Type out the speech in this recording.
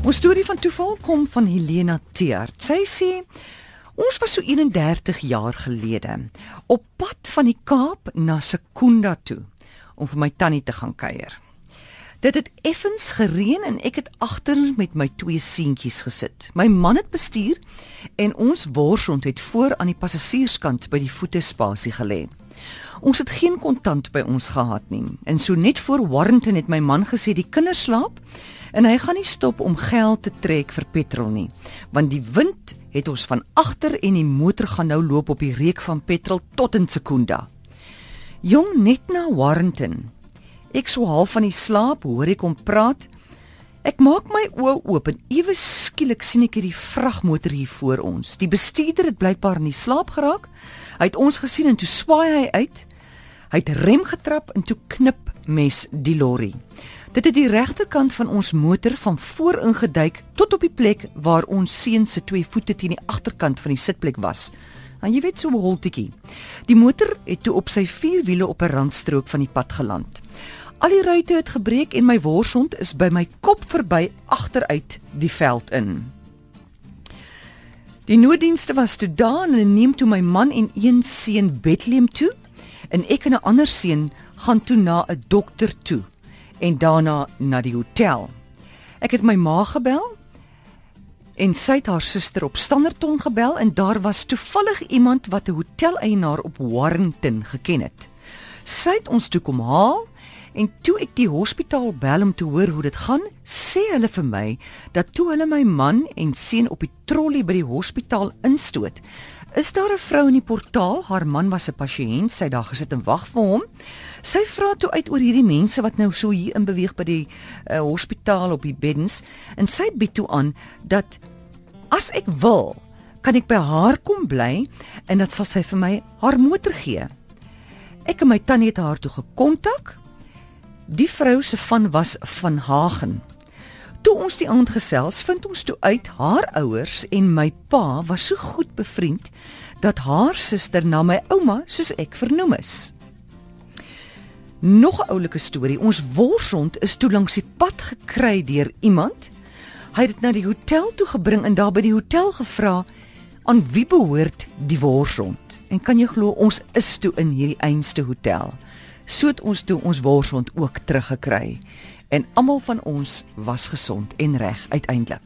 Ons storie van toeval kom van Helena Teert. Sy sê ons was so 31 jaar gelede op pad van die Kaap na Sekunda toe om vir my tannie te gaan kuier. Dit het effens gereën en ek het agter met my twee seentjies gesit. My man het bestuur en ons worshond het voor aan die passasierskant by die voetespasie gelê. Ons het geen kontant by ons gehad nie. En so net voor Warrington het my man gesê die kinders slaap en hy gaan nie stop om geld te trek vir petrol nie, want die wind het ons van agter en die motor gaan nou loop op die reek van petrol tot in Sekunda. Jong net na Warrington. Ek so half van die slaap hoor ek hom praat. Ek maak my oë oop en ewe skielik sien ek hierdie vragmotor hier voor ons. Die bestuurder het blykbaar in die slaap geraak. Hy het ons gesien en toe swaai hy uit. Hy het rem getrap en toe knip mes die lorry. Dit het die regterkant van ons motor van voor ingeduik tot op die plek waar ons seun se twee voete teen die agterkant van die sitplek was. En jy weet so 'n holtetjie. Die motor het toe op sy vier wiele op 'n randstrook van die pad geland. Al die ruitte het gebreek en my worshond is by my kop verby agteruit die veld in. Die nooddienste was toe daar en hulle neem toe my man en een seun Bethlehem toe en ek en 'n ander seun gaan toe na 'n dokter toe en daarna na die hotel. Ek het my ma gebel en sy het haar suster op Standerton gebel en daar was toevallig iemand wat 'n hoteleienaar op Warrington geken het. Sy het ons toe kom haal en toe ek die hospitaal bel om te hoor hoe dit gaan, sê hulle vir my dat toe hulle my man en seun op die trolly by die hospitaal instoot, is daar 'n vrou in die portaal, haar man was 'n pasiënt, sy het daar gesit en wag vir hom. Sy vra toe uit oor hierdie mense wat nou so hier in beweeg by die uh, hospitaal op die beddens en sy bied toe aan dat as ek wil, kan ek by haar kom bly en dat sal sy vir my haar motor gee. Ek en my tannie het haar toe gekontak. Die vrou se van was van Hagen. Toe ons die aand gesels, vind ons toe uit haar ouers en my pa was so goed bevriend dat haar suster na my ouma soos ek vernoem is. Nog 'n oulike storie. Ons worshond is toe langs die pad gekry deur iemand. Hy het dit na die hotel toe gebring en daar by die hotel gevra aan wie behoort die worshond. En kan jy glo ons is toe in hierdie einste hotel. So het ons toe ons worshond ook teruggekry. En almal van ons was gesond en reg uiteindelik.